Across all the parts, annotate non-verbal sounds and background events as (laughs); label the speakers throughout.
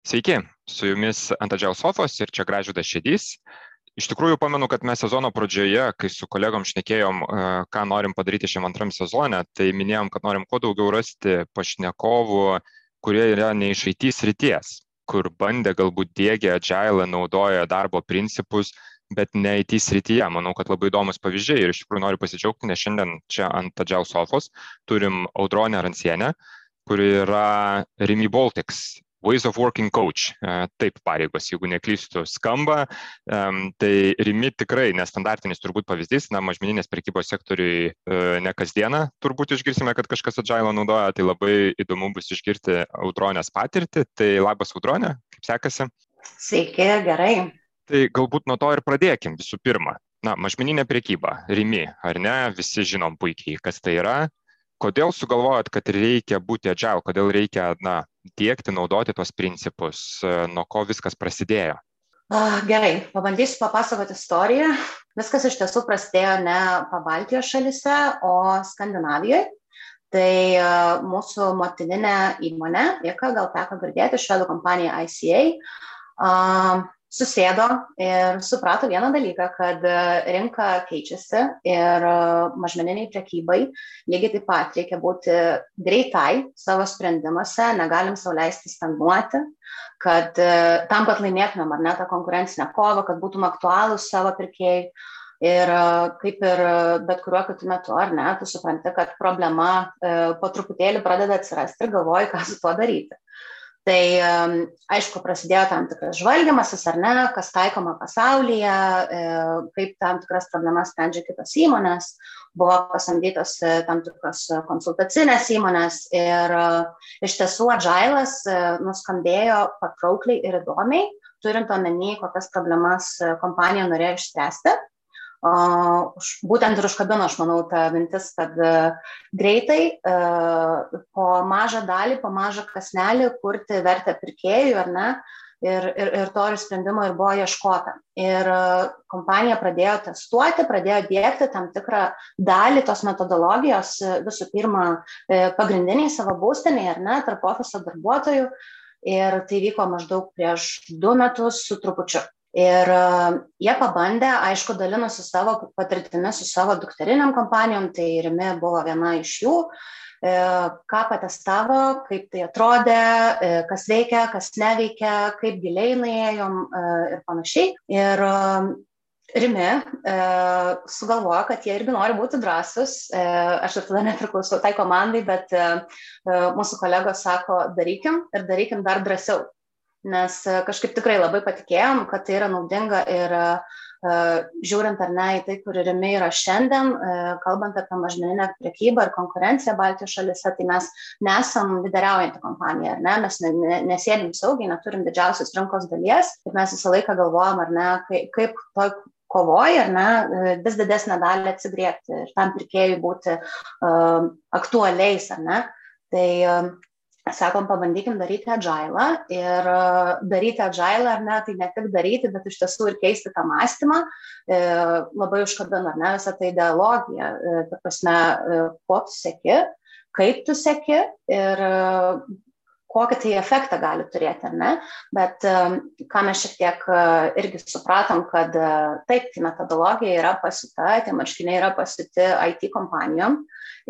Speaker 1: Sveiki, su jumis ant Adžiaus sofos ir čia Gražydas Šedys. Iš tikrųjų, pamenu, kad mes sezono pradžioje, kai su kolegom šnekėjom, e, ką norim padaryti šiam antram sezone, tai minėjom, kad norim kuo daugiau rasti pašnekovų, kurie yra ne iš IT srities, kur bandė galbūt dėgia agile, naudoja darbo principus, bet ne IT srityje. Manau, kad labai įdomus pavyzdžiai ir iš tikrųjų noriu pasidžiaugti, nes šiandien čia ant Agile sofos turim Audronę Rancienę, kuri yra Rimi Baltics Ways of Working Coach, e, taip pareigos, jeigu neklystu, skamba. Tai rimi tikrai nestandartinis turbūt pavyzdys, na, mažmeninės prekybos sektoriui e, ne kasdieną turbūt išgirsime, kad kažkas Agile naudoja, tai labai įdomu bus išgirti audronės patirtį. Tai labas audronė, kaip sekasi?
Speaker 2: Sveiki, gerai.
Speaker 1: Tai galbūt nuo to ir pradėkim visų pirma. Na, mažmeninė prekyba, rimi, ar ne, visi žinom puikiai, kas tai yra, kodėl sugalvojot, kad reikia būti agile, kodėl reikia, na, dėkti, naudoti tos principus, nuo ko viskas prasidėjo?
Speaker 2: Gerai, pabandysiu papasakoti istoriją. Viskas iš tiesų prasidėjo ne Pabaltijos šalise, o Skandinavijoje. Tai mūsų motininė įmonė, jėka gal teko girdėti, švedų kompanija ICA, susėdo ir suprato vieną dalyką, kad e, rinka keičiasi ir e, mažmeniniai prekybai lygiai taip pat reikia būti greitai savo sprendimuose, negalim sauliaisti stagnuoti, kad e, tam, kad laimėtumėm ar ne tą konkurencinę kovą, kad būtum aktualūs savo pirkėjai. Ir kaip ir bet kuriuo kitu metu, ar ne, tu supranti, kad problema po truputėlį pradeda atsirasti ir galvoji, ką su tuo daryti. Tai aišku, prasidėjo tam tikras žvalgymasis, ar ne, kas taikoma pasaulyje, e, kaip tam tikras problemas sprendžia kitos įmonės, buvo pasamdytos e, tam tikros konsultacinės įmonės ir e, iš tiesų Agilas nuskambėjo patraukliai ir įdomiai, turint omeny, kokias problemas kompanija norėjo išspręsti būtent ir užkabino, aš manau, tą mintis, kad e, greitai e, po mažą dalį, po mažą kasnelį kurti vertę pirkėjų, ar ne, ir, ir, ir to ir sprendimo ir buvo ieškota. Ir e, kompanija pradėjo testuoti, pradėjo dėkti tam tikrą dalį tos metodologijos, visų pirma, pagrindiniai savo būstiniai, ar ne, tarp ofiso darbuotojų. Ir tai vyko maždaug prieš du metus su trupučiu. Ir jie pabandė, aišku, dalinosi savo patirtimi su savo dukteriniam kompanijom, tai Rimi buvo viena iš jų, e, ką patestavo, kaip tai atrodė, e, kas veikia, kas neveikia, kaip giliai nuėjom e, ir panašiai. Ir Rimi e, sugalvojo, kad jie irgi nori būti drąsus. E, aš ir tada nepriklausau tai komandai, bet e, mūsų kolegos sako, darykim ir darykim dar drąsiau nes e, kažkaip tikrai labai patikėjom, kad tai yra naudinga ir uh, žiūrint ar ne į tai, kur rimi yra šiandien, uh, kalbant apie mažmeninę prekybą ir konkurenciją Baltijos šalise, tai mes nesam lyderiaujanti kompanija, ar ne, mes ne, ne, nesėdim saugiai, neturim didžiausios rinkos dalies, bet mes visą laiką galvojam, ar ne, kaip, toj kovoja, ar ne, vis didesnę dalį atsigriepti ir tam pirkėjui būti uh, aktualiais, ar ne. Tai sakom, pabandykim daryti agilą ir e, daryti agilą, ar ne, tai ne tik daryti, bet iš tiesų ir keisti tą mąstymą, e, labai užkabina, ar ne, visą tai ideologiją, e, ta prasme, ko tu sėki, kaip tu sėki ir kokį tai efektą gali turėti, ar ne, bet ką mes šiek tiek irgi supratom, kad taip, tai metodologija yra pasita, tie marškiniai yra pasiti IT kompanijom,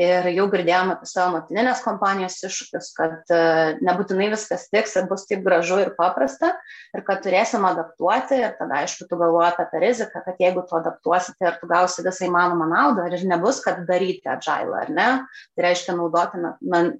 Speaker 2: ir jau girdėjome apie savo motininės kompanijos iššūkius, kad nebūtinai viskas tiks ir bus taip gražu ir paprasta ir kad turėsim adaptuoti ir tada aišku tu galvoji apie tą riziką, kad jeigu tu adaptuosite ir tu gausi visą įmanomą naudą ir nebus, kad daryti agile ar ne, tai reiškia naudoti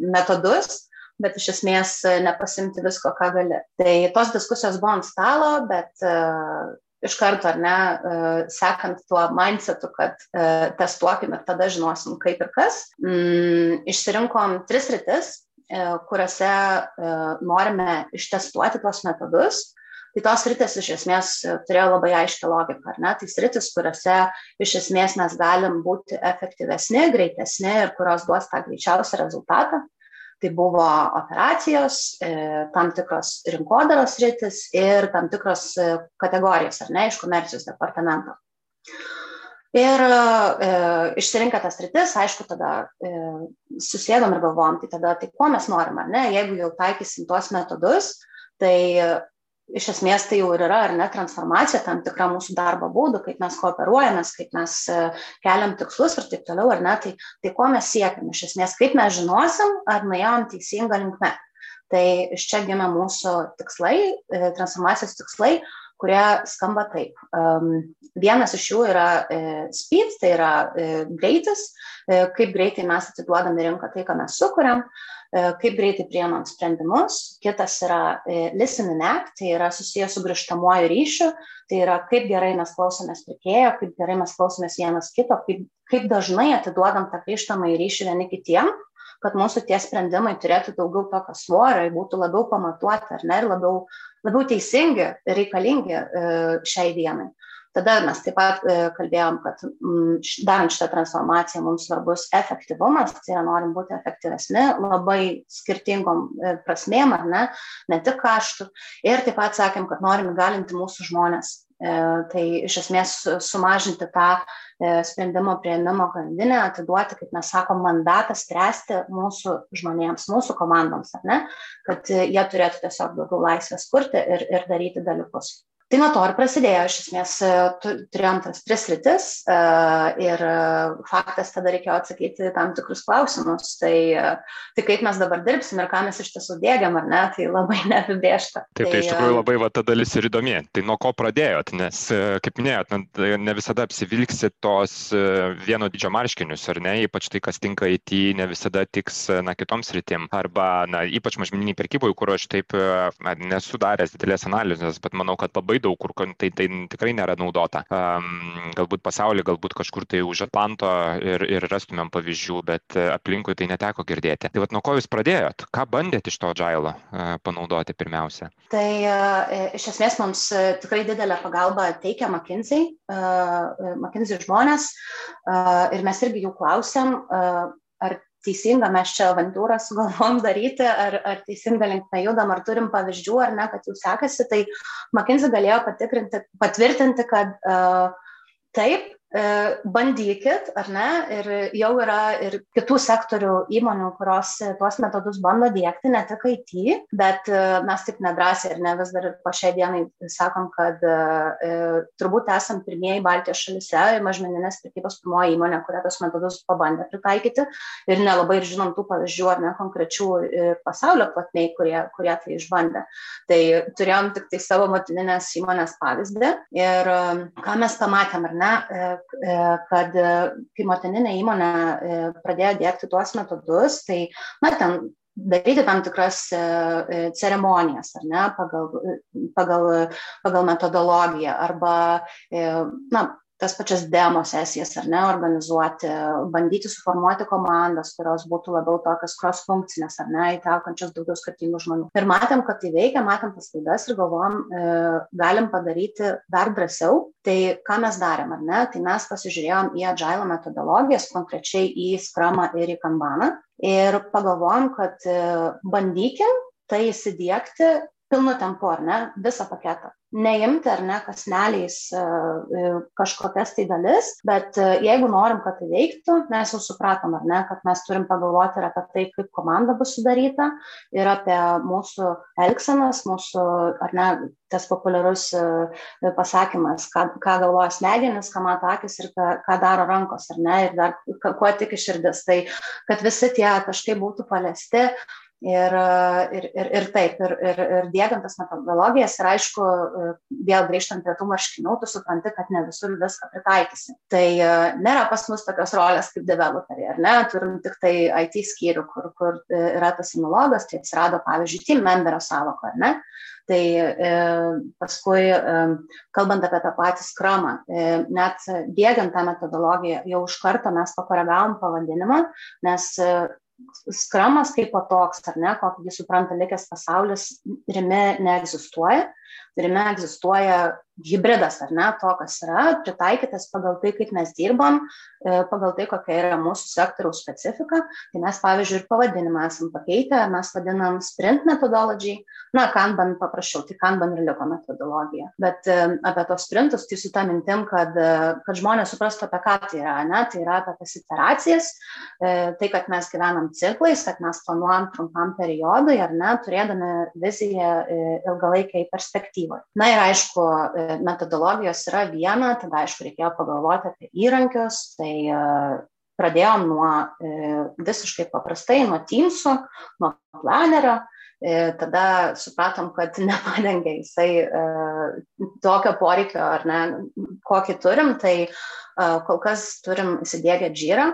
Speaker 2: metodus, bet iš esmės nepasimti visko, ką gali. Tai tos diskusijos buvo ant stalo, bet uh, iš karto, ar ne, e, sekant tuo mindsetu, kad e, testuokim ir tada žinosim, kaip ir kas, mm, išsirinkom tris rytis, e, kuriuose norime ištestuoti tuos metodus. Tai tos rytis iš esmės turėjo labai aiškę logiką, ar ne? Tai rytis, kuriuose iš esmės mes galim būti efektyvesni, greitesni ir kurios duos tą greičiausią rezultatą tai buvo operacijos, e, tam tikros rinkodaros rytis ir tam tikros e, kategorijos, ar ne, iš komercijos departamento. Ir e, išsirinkę tas rytis, aišku, tada e, susėdom ir galvom, tai tada, tai ko mes norim, ar ne, jeigu jau taikysim tuos metodus, Tai iš esmės tai jau ir yra, ar ne, transformacija tam tikra mūsų darbo būdų, kaip mes kooperuojamės, kaip mes e, keliam tikslus ir taip toliau, ar ne, tai, tai ko mes siekiam, iš esmės, kaip mes žinosim, ar nuėjom teisingą linkmę. Tai iš čia gimė mūsų tikslai, e, transformacijos tikslai, kurie skamba taip. Vienas iš jų yra e, speed, tai yra greitis, kaip greitai mes atiduodam į rinką tai, ką mes sukūrėm. E, kaip greitai priemam sprendimus, kitas yra e, listen and act, tai yra susijęs su grįžtamuoju ryšiu, tai yra kaip gerai mes klausomės pirkėjo, kaip gerai mes klausomės vienas kito, kaip, kaip dažnai atiduodam tą grįžtamą į ryšį vieni kitiem, kad mūsų tie sprendimai turėtų daugiau tokio svorio, būtų labiau pamatuoti ar ne, ir labiau, labiau teisingi, reikalingi e, šiai dienai. Tada mes taip pat e, kalbėjom, kad mm, darant šitą transformaciją mums svarbus efektyvumas, tai yra norim būti efektyvesni labai skirtingom e, prasmėm, ar ne, ne tik kaštų. Ir taip pat sakėm, kad norim galinti mūsų žmonės. E, tai iš esmės sumažinti tą sprendimo prieimimo grandinę, atiduoti, kaip mes sakom, mandatą spręsti mūsų žmonėms, mūsų komandoms, ar ne, kad jie turėtų tiesiog daugiau laisvės kurti ir, ir daryti dalykus. Tai nuo to ir prasidėjo, iš esmės e, turėjom tas tris rytis e, ir e, faktas tada reikėjo atsakyti tam tikrus klausimus. Tai, tai kaip mes dabar dirbsim ir ką mes iš tiesų dėgiam, ar ne, tai labai (laughs) neapibriešta.
Speaker 1: Taip, tai, tai iš tikrųjų labai va, ta dalis ir įdomi. Tai nuo ko pradėjot, nes, kaip minėjot, ne visada apsivilksi tos vieno didžio marškinius, ar ne, ypač tai, kas tinka IT, ne visada tiks na, kitoms rytim. Arba, na, ypač mažmeniniai prekyboje, kur aš taip na, nesu daręs didelės analizės, bet manau, kad labai daug kur tai, tai tikrai nėra naudota. Um, galbūt pasaulyje, galbūt kažkur tai už Atlanto ir, ir rastumėm pavyzdžių, bet e, aplinkui tai neteko girdėti. Tai vad nuo ko jūs pradėjot? Ką bandėt iš to džailo uh, panaudoti pirmiausia?
Speaker 2: Tai uh, iš esmės mums tikrai didelę pagalbą teikia McKinsey, uh, McKinsey žmonės uh, ir mes irgi jų klausėm, uh, ar teisinga mes čia avantūrą sugalvom (laughs) daryti, ar, ar teisinga linkme judam, ar turim pavyzdžių, ar ne, kad jau sekasi, tai McKinsey galėjo patikrinti, patvirtinti, kad uh, taip, bandykit, ar ne, ir jau yra ir kitų sektorių įmonių, kurios tuos metodus bando dėkti, ne tik IT, bet e, mes taip nedrasiai ir ne vis dar po šiai dienai sakom, kad e, turbūt esam pirmieji Baltijos šalise, mažmeninės prekybos pirmoji įmonė, kuria tos metodus pabandė pritaikyti. Ir nelabai ir žinom tų pavyzdžių ar ne konkrečių pasaulio platniai, kurie, kurie tai išbandė. Tai turėjom tik tai savo motininės įmonės pavyzdį. Ir ką mes pamatėm, ar ne, E, kad e, kai motininė įmonė e, pradėjo dėkti tuos metodus, tai, na, ten daryti tam tikras ceremonijas, ar ne, pagal, pagal, pagal metodologiją, arba, na, tas pačias demo sesijas ar ne organizuoti, bandyti suformuoti komandas, kurios būtų labiau tokios cross funkcinės ar ne, įtraukiančios daugiau skirtingų žmonių. Ir matėm, kad tai veikia, matėm tas klaidas ir galvom, e, galim padaryti dar drąsiau. Tai ką mes darėm, ar ne, tai mes pasižiūrėjom į agile metodologijas, konkrečiai į skramą ir į kanbaną ir pagalvojom, kad e, bandykim tai įsidėkti pilnu tempu, ar ne, visą paketą neimti ar ne kasneliais e, e, kažkokias tai dalis, bet e, jeigu norim, kad tai veiktų, mes jau supratom ar ne, kad mes turim pagalvoti ir apie tai, kaip komanda bus sudaryta ir apie mūsų elgsenas, mūsų, ar ne, tas populiarus pasakymas, ką, ką galvoja smegenis, ką mato akis ir ką, ką daro rankos, ar ne, ir dar kuo tik iširdis. Tai kad visi tie taškai būtų paliesti, Ir, ir, ir, ir taip, ir, ir, ir dėgiant tas metodologijas, ir aišku, vėl grįžtant prie tų marškinių, tu supranti, kad ne visur viską pritaikysi. Tai e, nėra pas mus tokios rolės kaip developeriai, ar ne? Turim tik tai IT skyrių, kur, kur e, yra tas sinologas, tai atsirado, pavyzdžiui, team memberio savoko, ar ne? Tai e, paskui, e, kalbant apie tą patį skramą, e, net dėgiant tą metodologiją, jau iš karto mes pakoregavom pavadinimą, nes e, skramas kaip toks, ar ne, kokį jį supranta likęs pasaulis, rime neegzistuoja. Kuriame egzistuoja hybridas ar ne to, kas yra, pritaikytas pagal tai, kaip mes dirbam, e, pagal tai, kokia yra mūsų sektoriaus specifika. Tai mes, pavyzdžiui, ir pavadinimą esam pakeitę, mes vadinam sprint methodology, na, kanban paprasčiau, tai kanban ir liko metodologija. Bet e, apie tos sprintus, tai su tą mintim, kad, e, kad žmonės suprastų, apie ką tai yra, ne, tai yra apie tas iteracijas, tai, kad mes gyvenam ciklais, kad mes planuojam trumpam periodui, ar ne, turėdami viziją ilgalaikiai perspektyvai. Na ir aišku, metodologijos yra viena, tada aišku reikėjo pagalvoti apie įrankius, tai e, pradėjom nuo e, visiškai paprastai, nuo Teamsų, nuo planerio, e, tada supratom, kad (laughs) nepadengia jisai tokio poreikio ar ne, kokį turim, tai kol kas turim įsidėgę džyrą,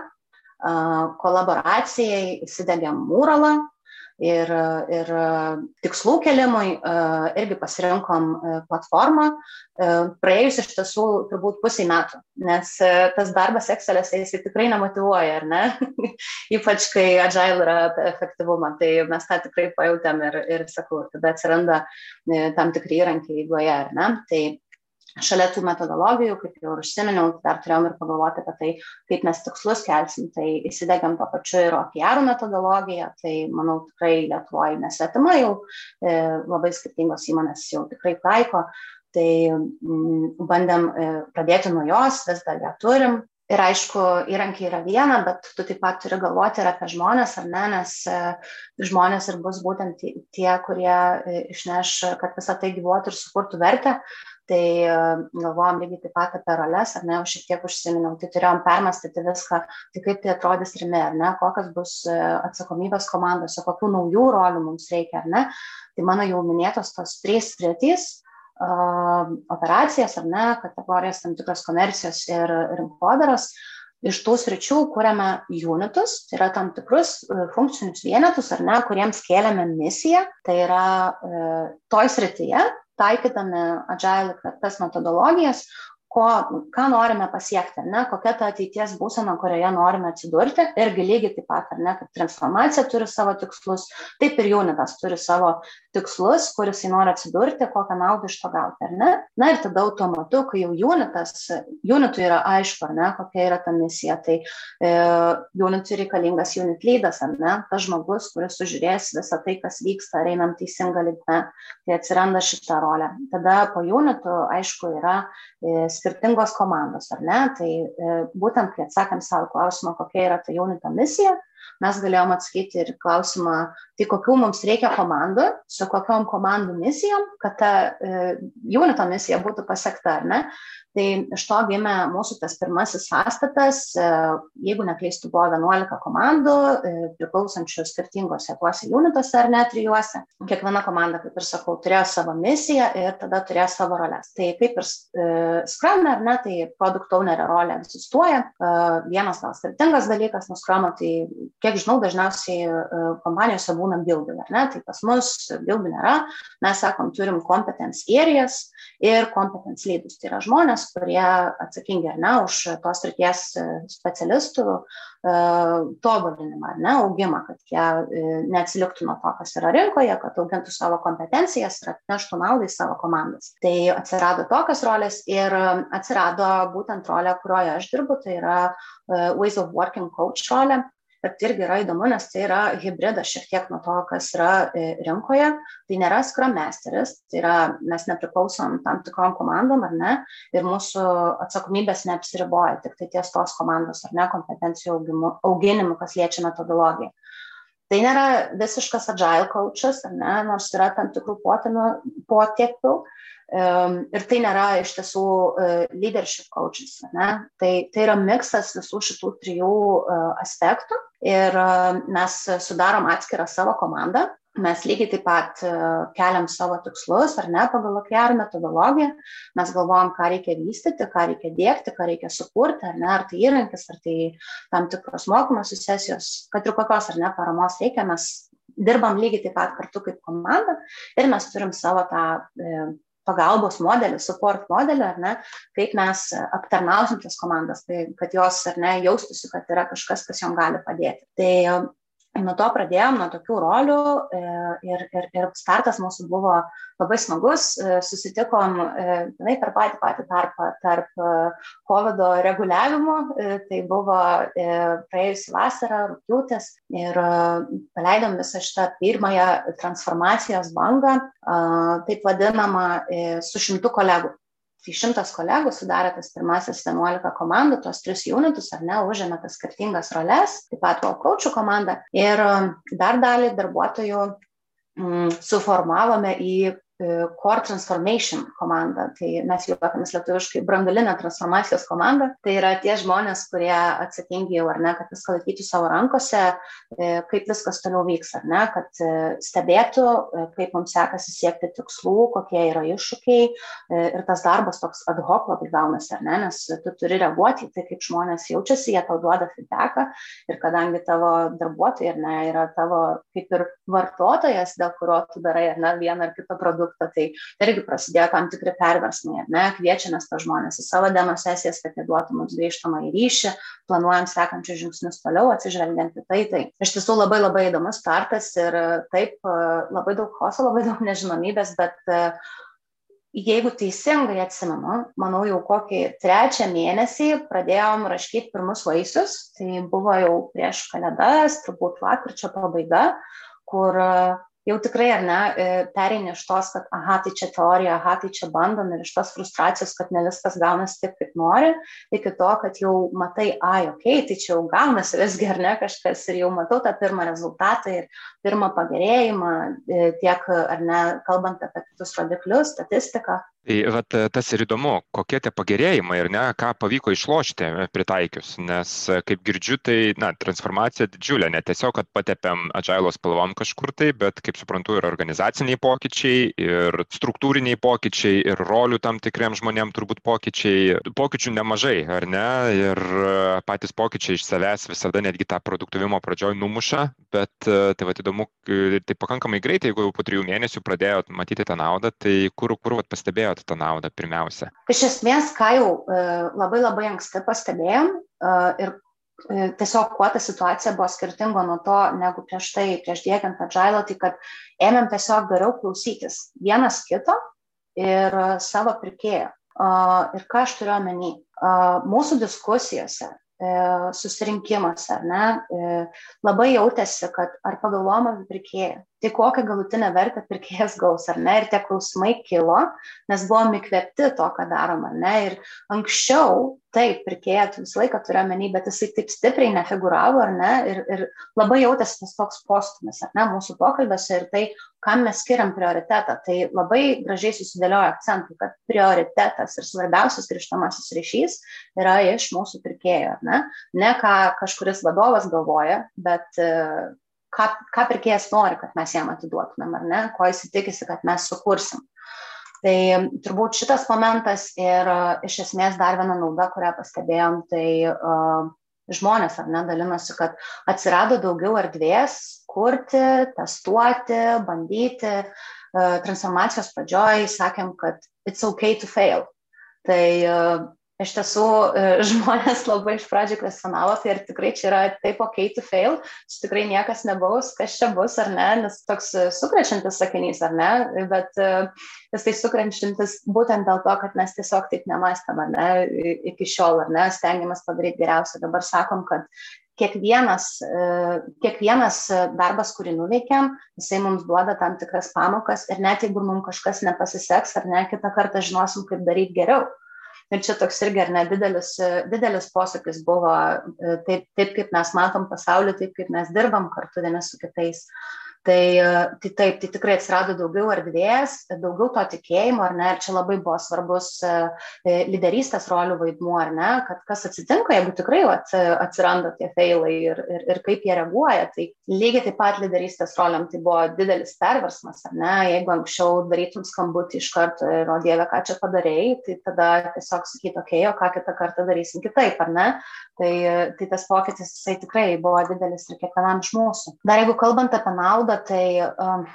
Speaker 2: kolaboracijai įsidėgėm mūralą, ir, ir tikslų kelimui irgi pasirinkom platformą, praėjus iš tiesų turbūt pusiai metų, nes tas darbas Excel'e jis tikrai nemotivuoja, ar ne? (laughs) Ypač kai agile yra apie efektyvumą, tai mes tą tikrai pajutėm ir, ir sakau, tada atsiranda tam tikri įrankiai įgoje, ar ne? Tai šalia tų metodologijų, kaip jau ir užsiminiau, dar turėjom ir pagalvoti apie tai, kaip mes tikslus kelsim. Tai įsidėgiam to pačiu ir OKR metodologiją, tai manau tikrai Lietuvoje nesvetima jau, e, labai skirtingos įmonės jau tikrai taiko. Tai m, mm, bandėm e, pradėti nuo jos, vis dar ją turim. Ir aišku, įrankiai yra viena, bet tu taip pat turi galvoti ir apie žmonės, ar ne, nes e, žmonės ir bus būtent tie, kurie e, išneš, kad visą tai gyvuotų ir sukurtų vertę tai e, galvojom lygiai taip pat apie roles, ar ne, aš šiek tiek užsiminiau, tai turėjom permastyti viską, tai kaip tai atrodys rime, ar ne, kokios bus e, atsakomybės komandose, kokių naujų rolių mums reikia, ar ne. Tai mano jau minėtos tos trys sritys uh, operacijas, ar ne, kategorijas tam tikros komercijos ir rinkodaros. Iš tų sričių kūrėme unitus, tai yra tam tikrus funkcinius vienetus, ar ne, kuriems kėlėme misiją, tai yra e, toj srityje taikydami agile tas metodologijas, ko, ką norime pasiekti, ne, kokia ta ateities būsena, kurioje norime atsidurti. Irgi lygiai taip pat, ar ne, kad transformacija turi savo tikslus, taip ir jaunitas turi savo tikslus, kuris jį nori atsidurti, kokią naudą iš to gauti, ar ne. Na ir tada automatu, kai jau jaunitas, jaunitui yra aišku, ar ne, kokia yra ta misija, tai e, jaunitui reikalingas jaunit lydas, ar ne, tas žmogus, kuris sužiūrės visą tai, kas vyksta, ar einam teisinga linkme, tai atsiranda šitą rolę. Tada po jaunitų, aišku, yra e, skirtingos komandos, ar ne? Tai e, būtent, kai atsakėm savo klausimą, kokia yra ta jaunito misija, mes galėjom atsakyti ir klausimą, tai kokių mums reikia komandų, su kokiom komandų misijom, kad ta e, jaunito misija būtų pasiekta, ar ne? Tai iš to gimė mūsų tas pirmasis sąstatas, e, jeigu neklystų, buvo 11 komandų, e, priklausančių skirtingose tuose unituose ar net trijuose. Kiekviena komanda, kaip ir sakau, turėjo savo misiją ir tada turėjo savo roles. Tai kaip ir e, Scrum, ar ne, tai produkt ownerio rolė egzistuoja. Vienas gal skirtingas dalykas, nuo Scrum, tai kiek žinau, dažniausiai kompanijose būna building, ar ne, tai pas mus building nėra. Mes sakom, turim competence areas ir competence leadus. Tai yra žmonės, kurie atsakingi ar ne už tos ryties e, specialistų e, tobulinimą ar ne, augimą, kad jie e, neatsiliktų nuo to, kas yra rinkoje, kad augintų savo kompetencijas ir atneštų naudą į savo komandas. Tai atsirado tokios rolės ir atsirado būtent rolė, kurioje aš dirbu, tai yra Ways of Working Coach rolė bet irgi yra įdomu, nes tai yra hybridas šiek tiek nuo to, kas yra e, rinkoje. Tai nėra Scrum Masteris, tai yra mes nepriklausom tam tikrom komandom ar ne, ir mūsų atsakomybės neapsiriboja tik tai ties tos komandos ar ne kompetencijų auginimu, kas liečia metodologiją. Tai nėra visiškas agile coachas, ne, nors yra tam tikrų potėpių, Ir tai nėra iš tiesų e, leadership coaches. Ne? Tai, tai yra miksas visų šitų trijų e, aspektų ir e, mes sudarom atskirą savo komandą. Mes lygiai taip pat keliam savo tikslus, ar ne, pagal OKR metodologiją. Mes galvojam, ką reikia vystyti, ką reikia dėkti, ką reikia sukurti, ar ne, ar tai įrankis, ar tai tam tikros mokymosi sesijos, kad ir kokios, ar ne, paramos reikia, mes dirbam lygiai taip pat kartu kaip komanda ir mes turim savo tą pagalbos modelį, support modelį, ar ne, kaip mes aptarnausim tas komandas, tai kad jos, ar ne, jaustųsi, kad yra kažkas, kas jom gali padėti. Tai nuo to pradėjom, nuo tokių rolių e, ir, ir, ir startas mūsų buvo labai smagus. E, susitikom ne, per patį patį tarpą tarp COVID reguliavimo, tai buvo praėjusi vasara, rūpiutis ir paleidom visą šitą pirmąją transformacijos bangą, taip vadinamą, su šimtu kolegų tai šimtas kolegų sudarė tas pirmasis 11 komandų, tuos tris unitus, ar ne, užėmė tas skirtingas roles, taip pat buvo kaučių komanda. Ir um, dar dalį darbuotojų mm, suformavome į core Transformation komanda. Tai mes juokiamės lietuviškai brandalinė transformacijos komanda. Tai yra tie žmonės, kurie atsakingi jau ar ne, kad viską laikytų savo rankose, e, kaip viskas toliau vyks, ar ne, kad e, stebėtų, kaip mums sekasi siekti tikslų, kokie yra iššūkiai. Ir tas darbas toks ad hoc labai gaunasi, ar ne, nes tu turi reaguoti į tai, kaip žmonės jaučiasi, jie tau duoda feedbacką. Ir kadangi tavo darbuotojai, ar ne, yra tavo kaip ir vartotojas, dėl kurio tu darai, ar ne, vieną ar kitą produktą produktą, tai irgi prasidėjo tam tikri perversmai, ne, kviečiamės tą žmonės į savo dienos sesijas, kad jie duotų mums grįžtamą į ryšį, planuojam sekančius žingsnius toliau, atsižvelgiant į tai. Tai iš tiesų labai labai įdomus startas ir taip labai daug hoso, labai daug nežinomybės, bet jeigu teisingai atsimenu, manau, jau kokį trečią mėnesį pradėjom raškyti pirmus vaisius, tai buvo jau prieš kalėdas, turbūt lapkričio pabaiga, kur jau tikrai ar ne e, pereini iš tos, kad, aha, tai čia teorija, aha, tai čia bandom ir iš tos frustracijos, kad ne viskas gaunasi taip, kaip nori, iki to, kad jau matai, ai, okei, okay, tai čia jau gaunasi visgi ar ne kažkas ir jau matau tą pirmą rezultatą ir pirmą pagerėjimą, e, tiek ar ne, kalbant apie kitus rodiklius, statistiką.
Speaker 1: Tai vat, tas ir įdomu, kokie tie pagerėjimai ir ne, ką pavyko išlošti e, pritaikius, nes e, kaip girdžiu, tai na, transformacija didžiulė, ne tiesiog, kad patepėm agilo spalvom kažkur tai, bet kaip suprantu, ir organizaciniai pokyčiai, ir struktūriniai pokyčiai, ir rolių tam tikriem žmonėm turbūt pokyčiai. Pokyčių nemažai, ar ne? Ir e, patys pokyčiai iš savęs visada netgi tą produktivimo pradžioj numuša, bet tai va įdomu, tai pakankamai greitai, jeigu jau po trijų mėnesių pradėjot matyti tą naudą, tai kur, kur vat, pastebėjot tą naudą pirmiausia?
Speaker 2: Iš esmės, ką jau e, labai labai anksti pastebėjom e, ir e, tiesiog kuo ta situacija buvo skirtinga nuo to, negu prieš tai, prieš dėkiant agilą, tai kad ėmėm tiesiog geriau klausytis vienas kito ir savo pirkėjo. Ir ką aš turiu omeny? Mūsų diskusijose susirinkimuose, ar ne, labai jautėsi, kad ar pagalvojama apie pirkėją, tai kokią galutinę vertę pirkėjas gaus, ar ne, ir tie klausimai kilo, nes buvom įkvėpti to, ką darom, ar ne, ir anksčiau, taip, pirkėją visą laiką turėjo menį, bet jisai taip stipriai nefiguravo, ar ne, ir, ir labai jautėsi tas toks postumis, ar ne, mūsų pokalbėse ir tai, kam mes skiriam prioritetą, tai labai gražiai susidėlioja akcentai, kad prioritetas ir svarbiausias grįžtamasis ryšys yra iš mūsų pirkėjo, ar ne, ne ką kažkuris vadovas galvoja, bet ką, ką pirkėjas nori, kad mes jam atiduotumėm, ar ne, ko jis tikisi, kad mes sukursim. Tai turbūt šitas momentas ir iš esmės dar viena nauda, kurią pastebėjom, tai uh, žmonės ar ne dalinosi, kad atsirado daugiau erdvės kurti, testuoti, bandyti. Uh, transformacijos pradžioj sakėm, kad it's okay to fail. Tai uh, iš tiesų e, (laughs) žmonės labai iš pradžių kvestionavo, tai ar tikrai čia yra taip ok to fail, čia tikrai niekas nebaus, kas čia bus ar ne, nes toks e, sukrečiantis sakinys ar ne, bet e, jis tai sukrečiantis būtent dėl to, kad mes tiesiog taip nemastėm ar ne, iki šiol ar ne, stengiamės padaryti geriausia. Dabar sakom, kad kiekvienas, kiekvienas darbas, kurį nuveikėm, jisai mums duoda tam tikras pamokas ir net jeigu mums kažkas nepasiseks ar ne, kitą kartą žinosim, kaip daryti geriau. Ir čia toks irgi ar ne didelis, didelis posūkis buvo e, taip, taip, kaip mes matom pasaulį, taip, kaip mes dirbam kartu vieni su kitais. Uh, Tai, tai taip, tai tikrai atsirado daugiau erdvės, daugiau to tikėjimo, ar ne, ir čia labai buvo svarbus e, lyderystės rolių vaidmuo, ar ne, kad kas atsitinka, jeigu tikrai at, atsiranda tie failai ir, ir, ir kaip jie reaguoja. Tai lygiai taip pat lyderystės roliam tai buvo didelis perversmas, ar ne, jeigu anksčiau darytum skambutį iš karto ir, o Dieve, ką čia padarėjai, tai tada tiesiog sakyti, okei, okay, o ką kitą kartą darysim kitaip, ar ne. Tai, tai tas pokytis, jisai tikrai buvo didelis ir kiekvienam iš mūsų. Dar jeigu kalbant apie naudą, tai um,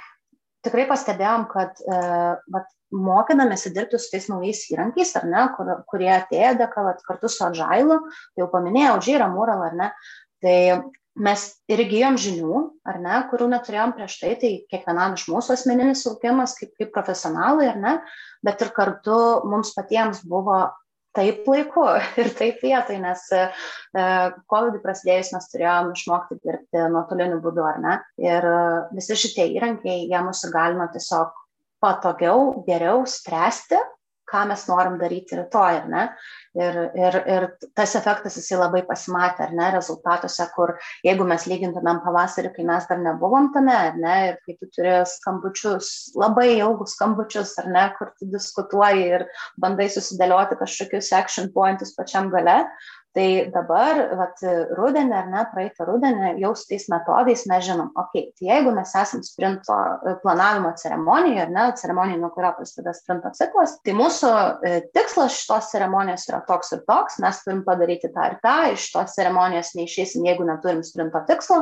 Speaker 2: tikrai pastebėjom, kad uh, vat, mokydamėsi dirbti su tais naujais įrankiais, ar ne, kur, kurie atėjo dėka vat, kartu su tai jau paminėjau, Žyra, Mural, ar ne, tai mes ir įgyjom žinių, ar ne, kurių neturėjom prieš tai, tai kiekvienam iš mūsų asmeninis augimas kaip, kaip profesionalai, ar ne, bet ir kartu mums patiems buvo taip laiku (laughs) ir taip vietoj, nes e, COVID prasidėjus mes turėjom išmokti dirbti nuotoliniu būdu, ar ne? Ir e, visi šitie įrankiai, jie mus įgalino tiesiog patogiau, geriau spręsti ką mes norim daryti rytoj, ar ne? Ir, ir, ir tas efektas jisai labai pasimatė, ar ne, rezultatuose, kur jeigu mes lygintumėm pavasarį, kai mes dar nebuvom tame, ar ne, ir kai tu turi skambučius, labai ilgus skambučius, ar ne, kur tu diskutuoji ir bandai susidėlioti kažkokius action pointus pačiam gale, Tai dabar, vat, rudenį ar ne, praeitą rudenį, jau su tais metodais mes žinom, okei, okay, tai jeigu mes esam sprinto e, planavimo ceremonijoje, ar ne, ceremonija, nuo kurio prasideda sprinto ciklas, tai mūsų e, tikslas šitos ceremonijos yra toks ir toks, mes turim padaryti tą ir tą, iš tos ceremonijos neišeisim, jeigu neturim sprinto tikslo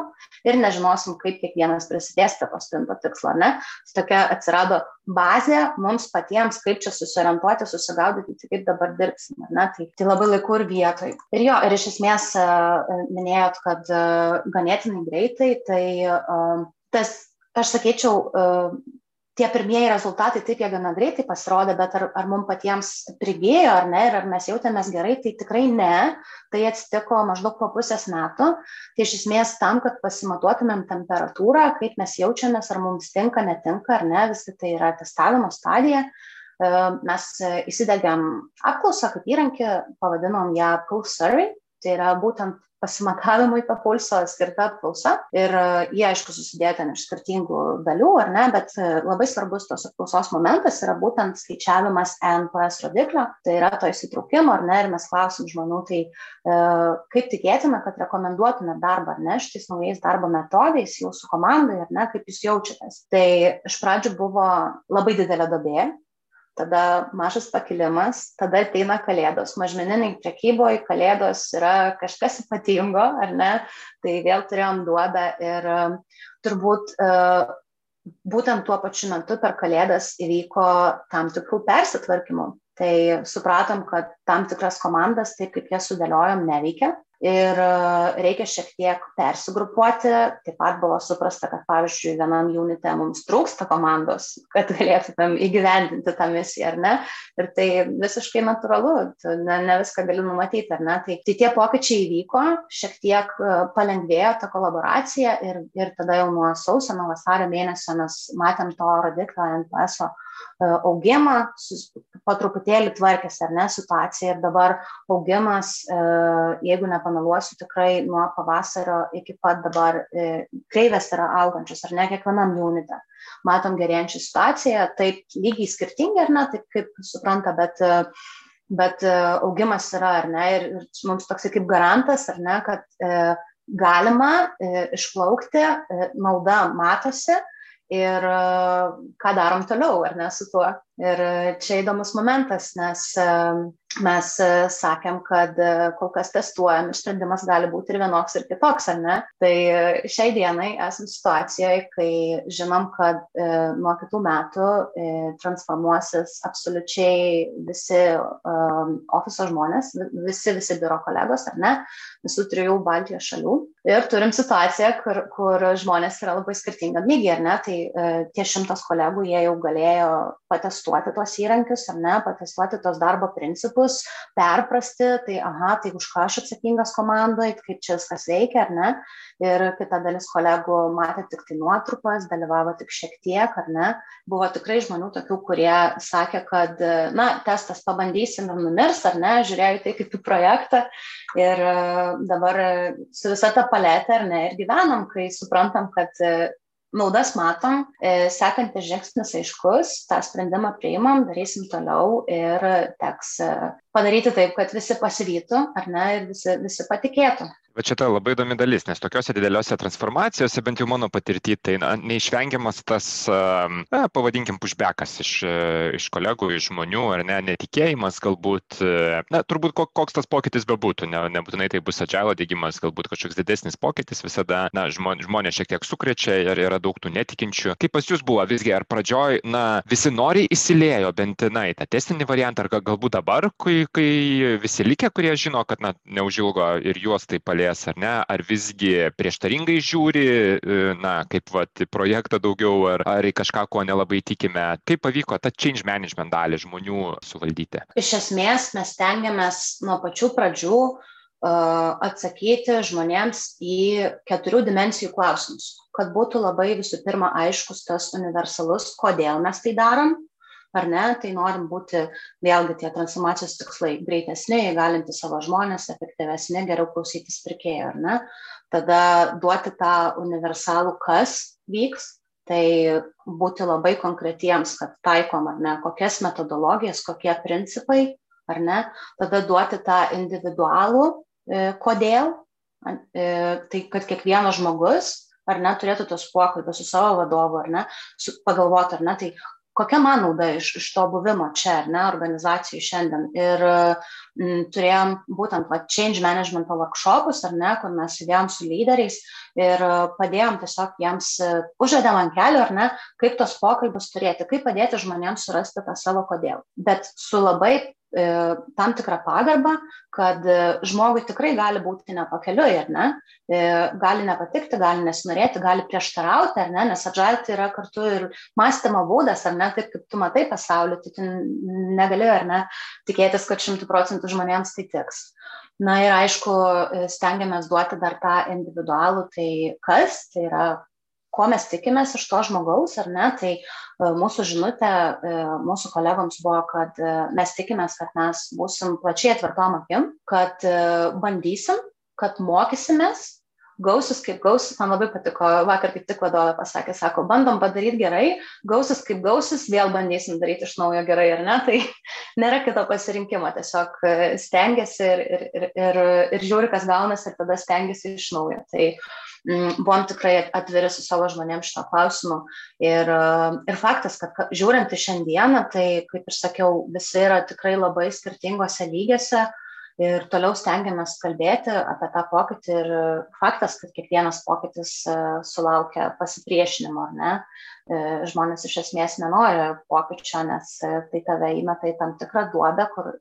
Speaker 2: ir nežinosim, kaip kiekvienas prisidės prie to sprinto tikslo, ne. Tai tokia atsirado bazė mums patiems, kaip čia susiorientuoti, susigaudyti, tai kaip dabar dirbsim, ne, tai, tai labai laiku ir vietoj. Ir jo, ir iš esmės e, minėjot, kad e, ganėtinai greitai, tai e, tas, aš sakyčiau, tie pirmieji rezultatai taip jie gana greitai pasirodė, bet ar, ar mums patiems prigėjo ar ne, ir ar mes jautėmės gerai, tai tikrai ne. Tai atsitiko maždaug po pusės metų. Tai iš esmės tam, kad pasimatuotumėm temperatūrą, kaip mes jaučiamės, ar mums tinka, netinka ar ne, visi tai yra testavimo stadija. E, mes įsidegėm apklausą kaip įrankį, pavadinom ją Pulse Survey, tai yra būtent pasimatavimui to pulso skirta apklausa ir e, jie, aišku, susidėjo ten iš skirtingų dalių, ar ne, bet e, labai svarbus tos apklausos momentas yra būtent skaičiavimas NPS rodiklio, tai yra to įsitraukimo, ar ne, ir mes klausim žmonių, tai e, kaip tikėtina, kad rekomenduotume darbą, ar ne, šitais naujais darbo metodais jūsų komandai, ar ne, kaip jūs jaučiatės. Tai iš pradžių buvo labai didelė dobė, tada mažas pakilimas, tada ateina kalėdos. Mažmeniniai prekyboje kalėdos yra kažkas ypatingo, ar ne? Tai vėl turėjom duobę ir turbūt uh, būtent tuo pačiu metu per kalėdas įvyko tam tikrų persitvarkymų. Tai supratom, kad tam tikras komandas, taip kaip jas sudėliojom, neveikia ir e, reikia šiek tiek persigrupuoti. Taip pat buvo suprasta, kad pavyzdžiui, vienam unite mums trūksta komandos, kad galėtumėm įgyvendinti tą misiją, ar ne? Ir tai visiškai natūralu, ne, ne viską gali numatyti, ar ne? Tai, tai tie pokyčiai įvyko, šiek tiek e, palengvėjo ta kolaboracija ir, ir tada jau nuo sausio, nuo vasario mėnesio mes matėm to rodiklio NPS E, augimą, po truputėlį tvarkėsi ar ne situacija ir dabar augimas, e, jeigu nepameluosiu, tikrai nuo pavasario iki pat dabar e, kreivės yra augančios ar ne kiekvienam unite. Matom gerėjančią situaciją, taip lygiai skirtingi ar ne, taip kaip supranta, bet bet augimas yra, ar ne, ir, mums toks kaip garantas, ar ne, kad e, galima e, išplaukti, e, nauda matosi, ir ką darom toliau, ar ne su tuo. Ir čia įdomus momentas, nes mes sakėm, kad kol kas testuojam ir sprendimas gali būti ir vienoks, ir kitoks, ar ne. Tai šiai dienai esam situacijoje, kai žinom, kad e, nuo kitų metų e, transformuosis absoliučiai visi e, ofiso žmonės, visi, visi biuro kolegos, ar ne, visų trijų Baltijos šalių. Ir turim situaciją, kur, kur žmonės yra labai skirtingam lygiai, ar ne, tai e, tie šimtas kolegų, jie jau galėjo patestuoti tuos įrankius, ar ne, patestuoti tos darbo principus, perprasti, tai aha, tai už ką aš atsakingas komandoje, kaip čia viskas veikia, ar ne. Ir kita dalis kolegų matė tik tai nuotrupas, dalyvavo tik šiek tiek, ar ne. Buvo tikrai žmonių tokių, kurie sakė, kad, na, testas pabandysim ir numirs, ar ne, žiūrėjau tai kaip į projektą. Ir e, dabar su visa ta paletė, ar ne, ir gyvenam, kai suprantam, kad naudas matom, e, sekantis žingsnis aiškus, tą sprendimą priimam, darysim toliau ir teks e, padaryti taip, kad visi pasivytų, ar ne, ir visi, visi patikėtų.
Speaker 1: Va čia ta labai įdomi dalis, nes tokiuose dideliuose transformacijose, bent jau mano patirtį, tai na, neišvengiamas tas, na, pavadinkim, pushbackas iš, iš kolegų, iš žmonių, ar ne, netikėjimas galbūt, na, turbūt koks tas pokytis bebūtų, ne, nebūtinai tai bus agilo dėgymas, galbūt kažkoks didesnis pokytis visada, na, žmonės šiek tiek sukrečia ir yra daug tų netikinčių. Kaip pas jūs buvo, visgi ar pradžioj, na, visi noriai įsilėjo bent, na, į tą testinį variantą, ar galbūt dabar, kai kai visi likę, kurie žino, kad na, neužilgo ir juos tai palies, ar ne, ar visgi prieštaringai žiūri, e, na, kaip vat, projektą daugiau, ar, ar į kažką, ko nelabai tikime, kaip pavyko tą change management dalį žmonių suvaldyti?
Speaker 2: Iš esmės mes tengiamės nuo pačių pradžių atsakyti žmonėms į keturių dimensijų klausimus, kad būtų labai visų pirma aiškus tas universalus, kodėl mes tai darom, ar ne, tai norim būti vėlgi tie transformacijos tikslai greitesni, įgalinti savo žmonės, efektyvesni, geriau klausytis pirkėjų, ar ne, tada duoti tą universalų, kas vyks, tai būti labai konkretiems, kad taikom ar ne, kokias metodologijas, kokie principai, ar ne, tada duoti tą individualų E, kodėl, e, tai kad kiekvienas žmogus ar ne turėtų tos pokalbės su savo vadovu, ar ne, pagalvoti, ar ne, tai kokia man nauda iš, iš to buvimo čia, ar ne, organizacijų šiandien. Ir m, turėjom būtent va, change management workshopus, ar ne, kur mes sėdėjom su lyderiais ir padėjom tiesiog jiems, užvedėm ant kelio, ar ne, kaip tos pokalbius turėti, kaip padėti žmonėms surasti tą savo kodėl. Bet su labai E, tam tikrą pagarbą, kad e, žmogui tikrai gali būti nepakeliui, ar ne? E, gali nepatikti, gali nesinorėti, gali prieštarauti, ar ne? Nes agile tai yra kartu ir mąstymo būdas, ar ne? Taip kaip tu matai pasaulį, tai tu negali, ar ne, tikėtis, kad šimtų procentų žmonėms tai tiks. Na ir aišku, stengiamės duoti dar tą individualų, tai kas, tai yra ko mes tikimės iš to žmogaus, ar ne, tai e, mūsų žinutė e, mūsų kolegoms buvo, kad e, mes tikimės, kad mes būsim plačiai atvertom akim, kad bandysim, kad mokysimės, gausis kaip gausis, man labai patiko, vakar kaip tik vadovė pasakė, sako, bandom padaryti gerai, gausis kaip gausis, vėl bandysim daryti iš naujo gerai ar ne, (laughs) tai nėra kito pasirinkimo, tiesiog stengiasi ir, ir, ir, ir, ir žiūri, kas gaunasi ir tada stengiasi iš naujo. Tai, Mm, buvom tikrai atviri su savo žmonėms šito klausimu. Ir, ir faktas, kad žiūrint į šiandieną, tai, kaip ir sakiau, visi yra tikrai labai skirtingose lygiuose ir toliau stengiamės kalbėti apie tą pokytį ir faktas, kad kiekvienas pokytis e, sulaukia pasipriešinimo, ar ne? E, žmonės iš esmės nenori pokyčio, nes e, tai tave įmeta į tam tikrą duobę, kur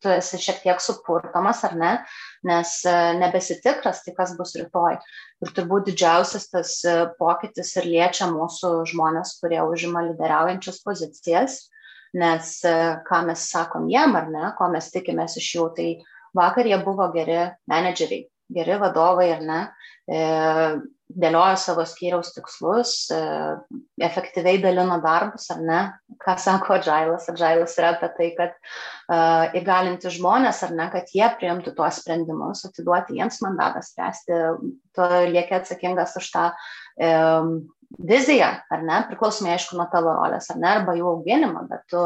Speaker 2: tu esi šiek tiek supurtomas, ar ne? Nes nebesitikras, tai kas bus rytoj. Ir turbūt didžiausias tas pokytis ir liečia mūsų žmonės, kurie užima lyderiaujančias pozicijas nes ką mes sakom jiem ar ne, ko mes tikimės iš jų, tai Vakar jie buvo geri menedžeriai, geri vadovai ir ne, e, dėliojo savo skyriaus tikslus, e, efektyviai dalino darbus ar ne. Ką sako Adžailas? Adžailas yra apie tai, kad uh, įgalinti žmonės ar ne, kad jie priimtų tuos sprendimus, atiduoti jiems mandatą spręsti, tu lieki atsakingas už tą um, viziją, ar ne, priklausomai aišku nuo tavo rolės, ar ne, arba jų auginimą, bet tu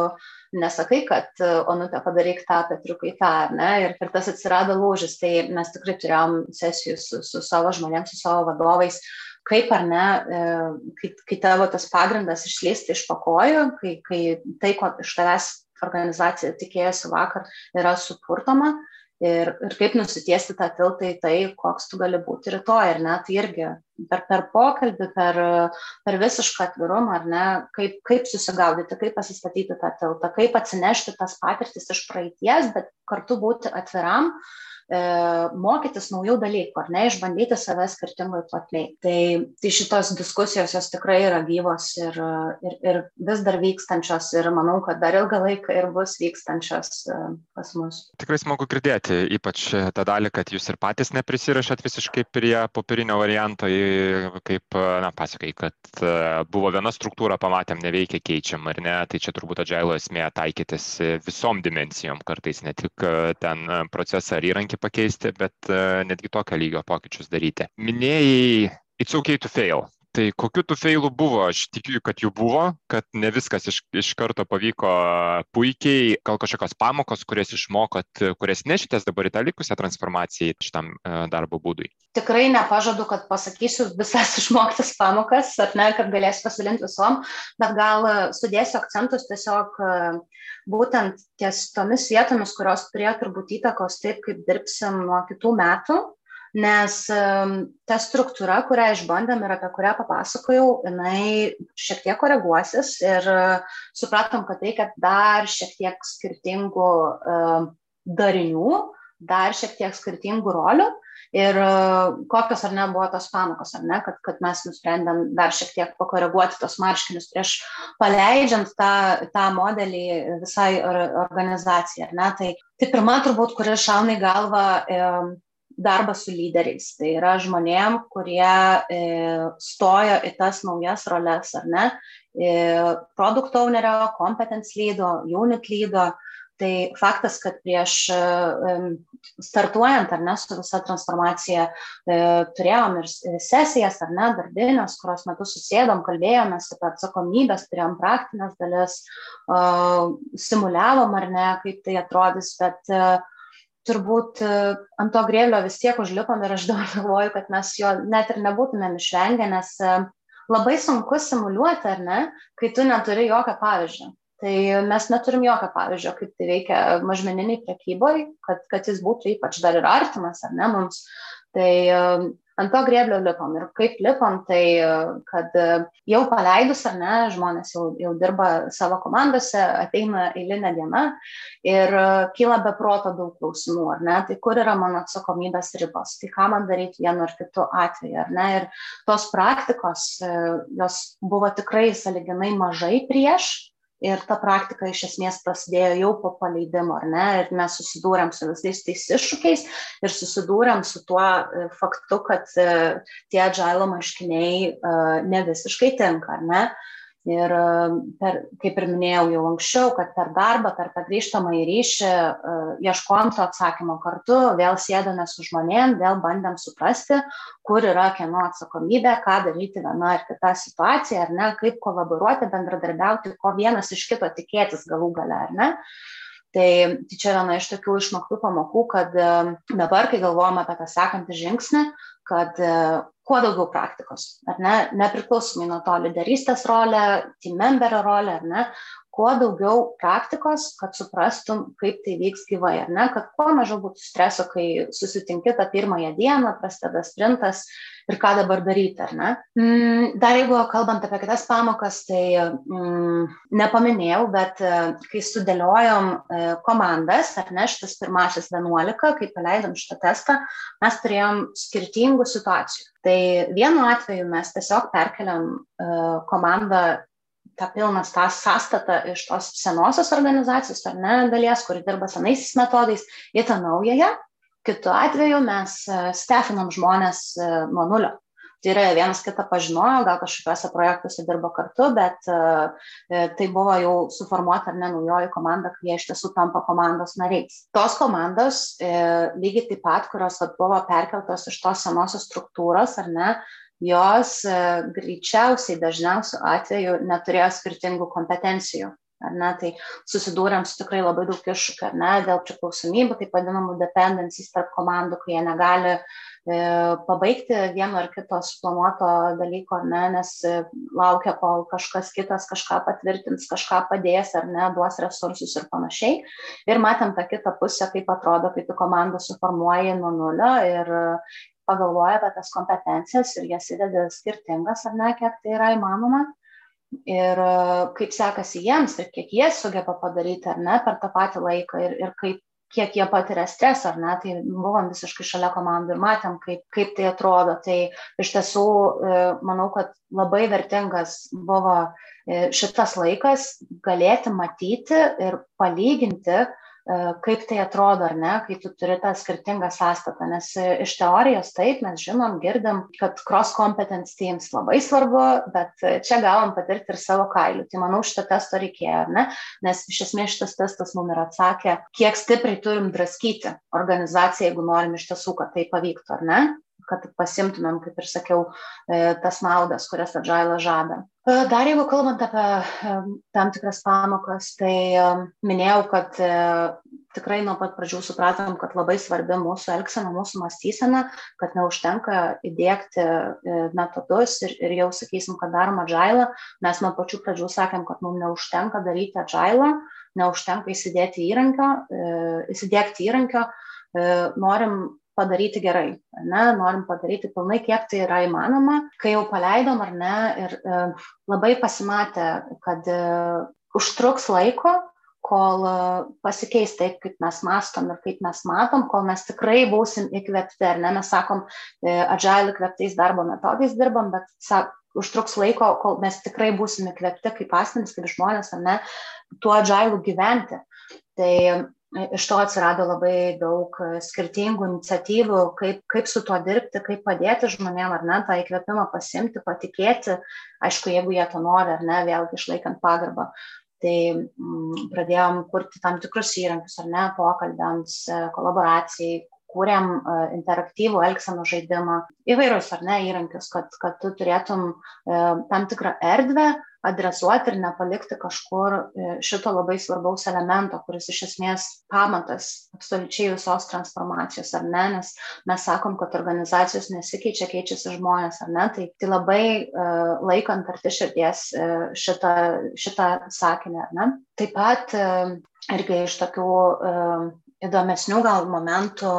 Speaker 2: nesakai, kad onutė padaryk tą, petriukai tą, ar ne, ir per tas atsirado lūžis, tai mes tikrai turėjom sesijų su, su savo žmonėms, su savo vadovais, kaip ar ne, e, kai, kai tavo tas pagrindas išslysta iš pakojų, kai, kai tai, ko iš tavęs organizacija tikėjosi vakar, yra supurtoma, ir, ir kaip nusitiesti tą tiltą į tai, koks tu gali būti rytoj, ar ne, tai irgi per, per pokalbį, per, per visišką atvirumą, ar ne, kaip, kaip susigaudyti, kaip pasistatyti tą tiltą, kaip atsinešti tas patirtis iš praeities, bet kartu būti atviram, uh, E, mokytis naujų dalykų, ar ne, išbandyti save skirtingai platniai. Tai, tai šitos diskusijos jos tikrai yra gyvos ir, ir, ir vis dar vykstančios ir manau, kad dar ilgą laiką ir bus vykstančios e, pas mus.
Speaker 1: Tikrai smagu girdėti, ypač tą dalį, kad jūs ir patys neprisirašat visiškai prie popierinio varianto, kaip, na, pasakai, kad e, buvo viena struktūra, pamatėm, neveikia, keičiam, ar ne, tai čia turbūt adžailo esmė taikytis visom dimensijom, kartais ne tik ten procesą ar įrankį įrankį pakeisti, bet e, netgi tokio lygio pokyčius daryti. Minėjai, it's okay to fail. Tai kokiu tų failų buvo? Aš tikiu, kad jų buvo, kad ne viskas iš, iš karto pavyko puikiai, gal kažkokios pamokos, kurias išmokot, kurias nešitės dabar į tą likusią transformaciją šitam e, darbo būdui.
Speaker 2: Tikrai nepažadu, kad pasakysiu visas (laughs) išmoktas pamokas, ar ne, kad galėsiu pasidalinti visom, bet gal sudėsiu akcentus tiesiog uh, būtent ties tomis vietomis, kurios turėjo turbūt įtakos taip, kaip dirbsim nuo kitų metų, nes ta struktūra, kurią išbandėm ir apie kurią papasakojau, jinai šiek tiek koreguosis ir supratom, kad reikia dar šiek tiek skirtingų darinių, dar šiek tiek skirtingų rolių ir e, kokios ar ne buvo tos pamokos, ar ne, kad, kad mes nusprendėm dar šiek tiek pakoreguoti tos marškinius prieš paleidžiant tą, tą modelį visai organizacijai, ar ne. Tai, tai pirma turbūt, kuris šauna į galvą e, darbas su lyderiais. Tai yra žmonėm, kurie e, stojo į tas naujas roles, ar ne, e, produkt ownerio, competence lydo, unit lydo, Tai faktas, kad prieš startuojant ar ne su visa transformacija e, turėjom ir sesijas ar ne darbinės, kurios metu susėdom, kalbėjomės apie atsakomybės, turėjom praktinės dalis, simuliavom ar ne, kaip tai atrodys, bet e, turbūt e, ant to grėlio vis tiek užlipom ir aš dabar galvoju, kad mes jo net ir nebūtumėm išvengę, nes labai sunku simuliuoti, ar ne, kai tu neturi jokio pavyzdžio. Tai mes neturim jokio pavyzdžio, kaip tai veikia mažmeniniai prekyboje, kad, kad jis būtų ypač dar ir artimas, ar ne mums. Tai um, ant to grėblio lipom. Ir kaip lipom, tai uh, kad uh, jau paleidus ar ne, žmonės jau, jau dirba savo komandose, ateina eilinė diena ir kyla be proto daug klausimų, ar ne, tai kur yra mano atsakomybės ribos, tai ką man daryti vienu ar kitu atveju, ar ne. Ir tos praktikos, jos buvo tikrai saliginai mažai prieš Ir ta praktika iš esmės prasidėjo jau po paleidimo, ar ne? Ir mes susidūrėm su visais tais iššūkiais ir susidūrėm su tuo e, faktu, kad e, tie agilo marškiniai e, ne visiškai tinka, ar ne? Ir per, kaip ir minėjau jau anksčiau, kad per darbą, per tą grįžtamą į ryšį ieškojom to atsakymo kartu, vėl sėdame su žmonėm, vėl bandėm suprasti, kur yra kieno atsakomybė, ką daryti viena ar kita situacija, ar ne, kaip kolaboruoti, bendradarbiauti, ko vienas iš kito tikėtis galų gale, ar ne. Tai, tai čia viena iš tokių išmoktų pamokų, kad dabar, kai galvojame apie tą sekantį žingsnį, kad kuo daugiau praktikos, ar ne, nepriklausomai nuo to lyderystės rolę, team memberio rolę, ar ne, kuo daugiau praktikos, kad suprastum, kaip tai vyks gyvai, ar ne, kad kuo mažiau būtų streso, kai susitinki tą pirmąją dieną, prasideda sprintas ir ką dabar daryti, ar ne. Mm, dar jeigu kalbant apie kitas pamokas, tai mm, nepaminėjau, bet e, kai sudėliojom e, komandas, ar ne, šitas pirmasis 11, kai paleidom šitą testą, mes turėjom skirtingų situacijų. Tai vienu atveju mes tiesiog perkeliam uh, komandą tą pilną tą sąstatą iš tos senosios organizacijos ar ne dalies, kuri dirba senaisiais metodais, į tą naująją. Kitu atveju mes e, stefinam žmonės e, nuo nulio. Tai yra vienas kitą pažinojo, gal kažkokiuose projektuose dirbo kartu, bet uh, tai buvo jau suformuota ar ne naujoji komanda, kai jie iš tiesų tampa komandos nariais. Tos komandos lygiai taip pat, kurios buvo perkeltos iš tos senosios struktūros, ar ne, jos e, greičiausiai dažniausiu atveju neturėjo skirtingų kompetencijų. Ar ne, tai susidūrėm su tikrai labai daug iššūkių, ar ne, dėl priklausomybių, taip vadinamų dependencies tarp komandų, kai jie negali e, pabaigti vieno ar kito suplanuoto dalyko, ne, nes e, laukia, kol kažkas kitas kažką patvirtins, kažką padės, ar ne, duos resursus ir panašiai. Ir matėm tą kitą pusę, kaip atrodo, kai tu komandą suformuoji nuo nulio ir, pagalvoja apie tas kompetencijas ir jas įdeda skirtingas, ar ne, kiek tai yra įmanoma. Ir kaip sekasi jiems ir kiek jie sugeba padaryti, ar ne, per tą patį laiką ir, ir kaip, kiek jie patiria stresą, ar ne, tai buvom visiškai šalia komandų ir matėm, kaip, kaip tai atrodo. Tai iš tiesų e, manau, kad labai vertingas buvo e, šitas laikas galėti matyti ir palyginti, kaip tai atrodo, ar ne, kai tu turi tą skirtingą sąstatą. Nes e, iš teorijos taip mes žinom, girdim, kad cross competence teams labai svarbu, bet e, čia gavom patirti ir savo kailių. Tai manau, šitą testą reikėjo, ar ne? Nes iš esmės šitas testas mums ir atsakė, kiek stipriai turim draskyti organizaciją, jeigu norim iš tiesų, kad tai pavyktų, ar ne? Kad pasimtumėm, kaip ir sakiau, tas naudas, kurias Adžaila žada. Dar jeigu kalbant apie tam tikras pamokas, tai minėjau, kad e, tikrai nuo pat pradžių supratom, kad labai svarbi mūsų elgsena, mūsų mąstysena, kad neužtenka įdėkti e, metodus ir, ir jau sakysim, kad darom agilą. Mes nuo pačių pradžių sakėm, kad mums neužtenka daryti agilą, neužtenka įsidėti įrankio, e, įsidėkti įrankio, norim padaryti gerai, ne, norim padaryti pilnai, kiek tai yra įmanoma. Kai jau paleidom ar ne, ir e, labai pasimatė, kad e, užtruks laiko, kol pasikeis taip, kaip mes mastom ir kaip mes matom, kol mes tikrai būsim įkvėpti, ar ne, mes sakom, e, agile įkvėptais darbo metodais dirbam, bet sak, užtruks laiko, kol mes tikrai būsim įkvėpti kaip asmenys, kaip žmonės, ar ne, tuo agile gyventi. Tai iš to atsirado labai daug skirtingų iniciatyvų, kaip, kaip su tuo dirbti, kaip padėti žmonėm, ar ne, tą įkvėpimą pasimti, patikėti, aišku, jeigu jie to nori, ar ne, vėlgi išlaikant pagarbą. Tai mm, pradėjom kurti tam tikrus įrankius, ar ne, pokalbėms, kolaboracijai, kūrėm e, interaktyvų elgsenų žaidimą, įvairius ar ne įrankius, kad, kad tu turėtum e, tam tikrą erdvę adresuoti ir nepalikti kažkur e, šito labai svarbaus elemento, kuris iš esmės pamatas absoliučiai visos transformacijos, ar ne, nes mes sakom, kad organizacijos nesikeičia, keičiasi žmonės, ar ne, tai, tai labai uh, laikant arti širdies uh, šitą, šitą sakinį, ar ne. Taip pat uh, irgi iš tokių uh, įdomesnių gal momentų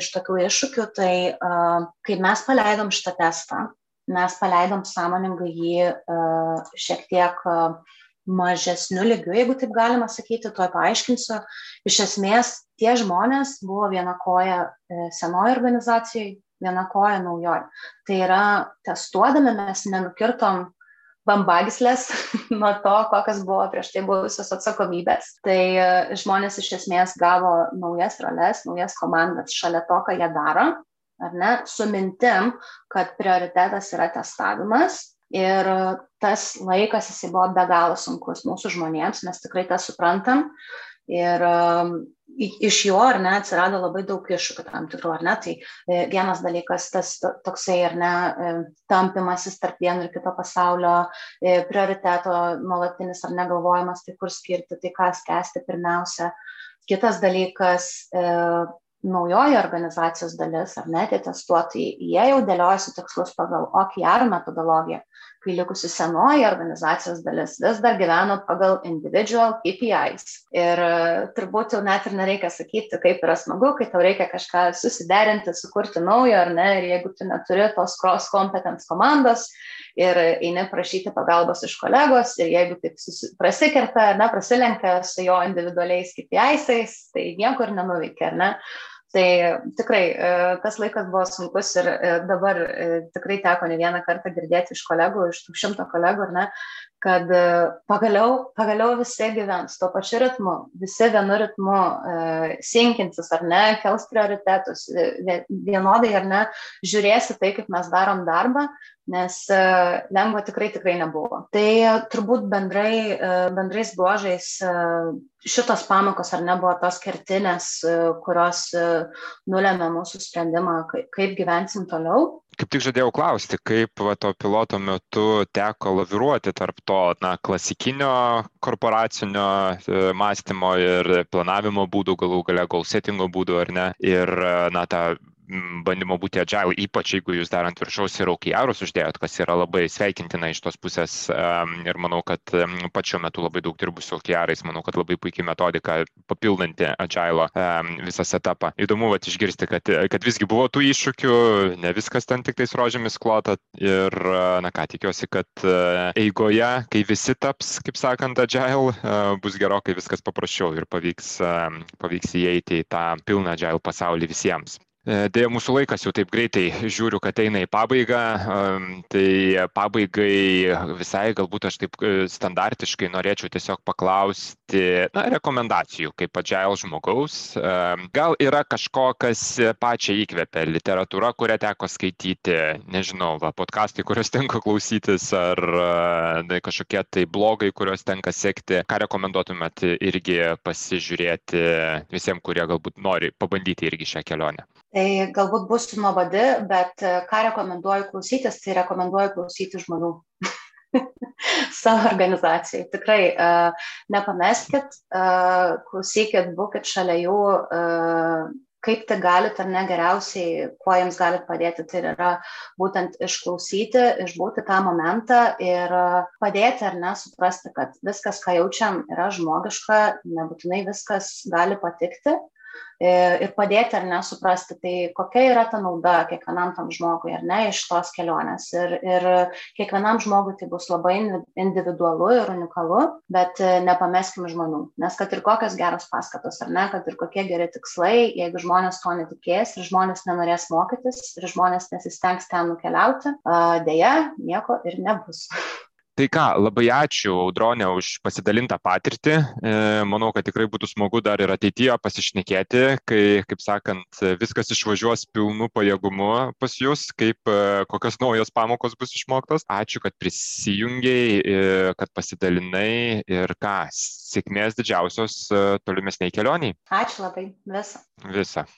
Speaker 2: iš tokių iššūkių, tai kai mes paleidom šitą testą, mes paleidom sąmoningai jį šiek tiek mažesniu lygiu, jeigu taip galima sakyti, tuoj paaiškinsiu. Iš esmės, tie žmonės buvo viena koja senoji organizacijai, viena koja naujoji. Tai yra, testuodami mes nenukirtom bambagyslės (laughs) nuo to, kokios buvo prieš tai buvusios atsakomybės. Tai e, žmonės iš esmės gavo naujas roles, naujas komandas šalia to, ką jie daro, ar ne, su mintim, kad prioritetas yra testavimas. Ir tas laikas jisai buvo be galo sunkus mūsų žmonėms, mes tikrai tą suprantam. Ir um, iš jo ar ne atsirado labai daug iššūkių tam tikrų, ar ne? Tai e, vienas dalykas, tas toksai ar ne, e, tampimasis tarp vieno ir kito pasaulio, e, prioriteto nuolatinis ar negalvojimas, tai kur skirti, tai ką skęsti pirmiausia. Kitas dalykas, naujoji organizacijos dalis, ar ne, tie testuotojai, jie jau dėliojasi tikslus pagal OKR metodologiją kai likusi senoji organizacijos dalis vis dar gyveno pagal individual KPIs. Ir e, turbūt jau net ir nereikia sakyti, kaip yra smagu, kai tau reikia kažką susiderinti, sukurti naujo ar ne, ir jeigu tu neturi tos cross competence komandos ir eini prašyti pagalbos iš kolegos, ir jeigu taip prasikerta, ne, prasilenkia su jo individualiais KPIsais, tai niekur nenuveikia, ar ne? Tai tikrai e, tas laikas buvo sunkus ir e, dabar e, tikrai teko ne vieną kartą girdėti iš kolegų, iš tų šimto kolegų, ne, kad pagaliau, pagaliau visi gyvens tuo pačiu ritmu, visi vienu ritmu sinkinsis ar ne, kels prioritetus, vienodai ar ne, žiūrėsi tai, kaip mes darom darbą, nes lengva tikrai tikrai nebuvo. Tai turbūt bendrai, bendrais bruožais šitos pamokos ar nebuvo tos kertinės, e, kurios e, nulėmė mūsų sprendimą, kaip gyvensim toliau.
Speaker 1: Kaip tik žadėjau klausti, kaip va, to piloto metu teko laviruoti tarp to na, klasikinio korporacinio e, mąstymo ir planavimo būdų, galų gale goal settingo būdų ar ne, ir na, tą bandymo būti agile, ypač jeigu jūs dar ant viršaus ir OKRus uždėjot, kas yra labai sveikintina iš tos pusės ir manau, kad pačiu metu labai daug dirbu su OKRais, manau, kad labai puikiai metodika papildanti agile visą setupą. Įdomu vat, išgirsti, kad, kad visgi buvo tų iššūkių, ne viskas ten tik tais rožėmis klota ir, na ką, tikiuosi, kad eigoje, kai visi taps, kaip sakant, agile, bus gerokai viskas paprasčiau ir pavyks, pavyks įeiti į tą pilną agile pasaulį visiems. E, Dėja, mūsų laikas jau taip greitai žiūriu, kad eina į pabaigą. Tai pabaigai visai galbūt aš taip e, standartiškai norėčiau tiesiog paklausti na, rekomendacijų kaip agile žmogaus. Gal yra kažko, kas pačią įkvėpia literatūra, kurią teko skaityti, nežinau, va, podcastai, kuriuos (laughs) tenka klausytis, ar na, kažkokie tai blogai, kuriuos tenka sekti. Ką rekomenduotumėt irgi pasižiūrėti visiems, kurie galbūt nori pabandyti irgi šią kelionę?
Speaker 2: Tai galbūt bus nuobodi, bet e, ką rekomenduoju klausytis, tai rekomenduoju klausyti žmonių (laughs) savo organizacijai. Tikrai uh, nepameskit, uh, klausykit, būkit šalia jų, uh, kaip tai galite ar ne geriausiai, kuo jiems galite padėti. Tai yra būtent išklausyti, išbūti tą momentą ir padėti ar ne suprasti, kad viskas, ką jaučiam, yra žmogiška, nebūtinai viskas gali patikti ir padėti ar nesuprasti, tai kokia yra ta nauda kiekvienam tam žmogui ar ne iš tos kelionės. Ir, ir kiekvienam žmogui tai bus labai individualu ir unikalu, bet nepameskim žmonių. Nes kad ir kokios geros paskatos ar ne, kad ir kokie geri tikslai, jeigu žmonės to netikės ir žmonės nenorės mokytis ir žmonės nesistengs ten nukeliauti, dėja, nieko ir nebus. (laughs)
Speaker 1: Tai ką, labai ačiū Audronė už pasidalintą patirtį. E, manau, kad tikrai būtų smagu dar ir ateityje pasišnekėti, kai, kaip sakant, viskas išvažiuos pilnu pajėgumu pas jūs, kaip e, kokios naujos pamokos bus išmoktos. Ačiū, kad prisijungiai, e, kad pasidalinai ir ką, sėkmės didžiausios tolimesniai kelioniai.
Speaker 2: Ačiū labai, visą.
Speaker 1: Visą.